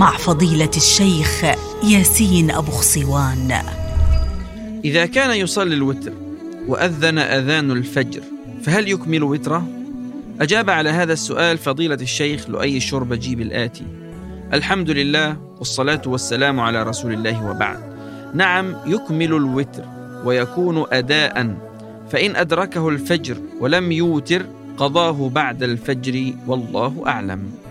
مع فضيلة الشيخ ياسين أبو خصوان إذا كان يصلي الوتر وأذن أذان الفجر فهل يكمل وتره؟ أجاب على هذا السؤال فضيلة الشيخ لؤي الشربجي بالآتي الحمد لله والصلاة والسلام على رسول الله وبعد. نعم يكمل الوتر ويكون أداء فإن أدركه الفجر ولم يوتر قضاه بعد الفجر والله أعلم.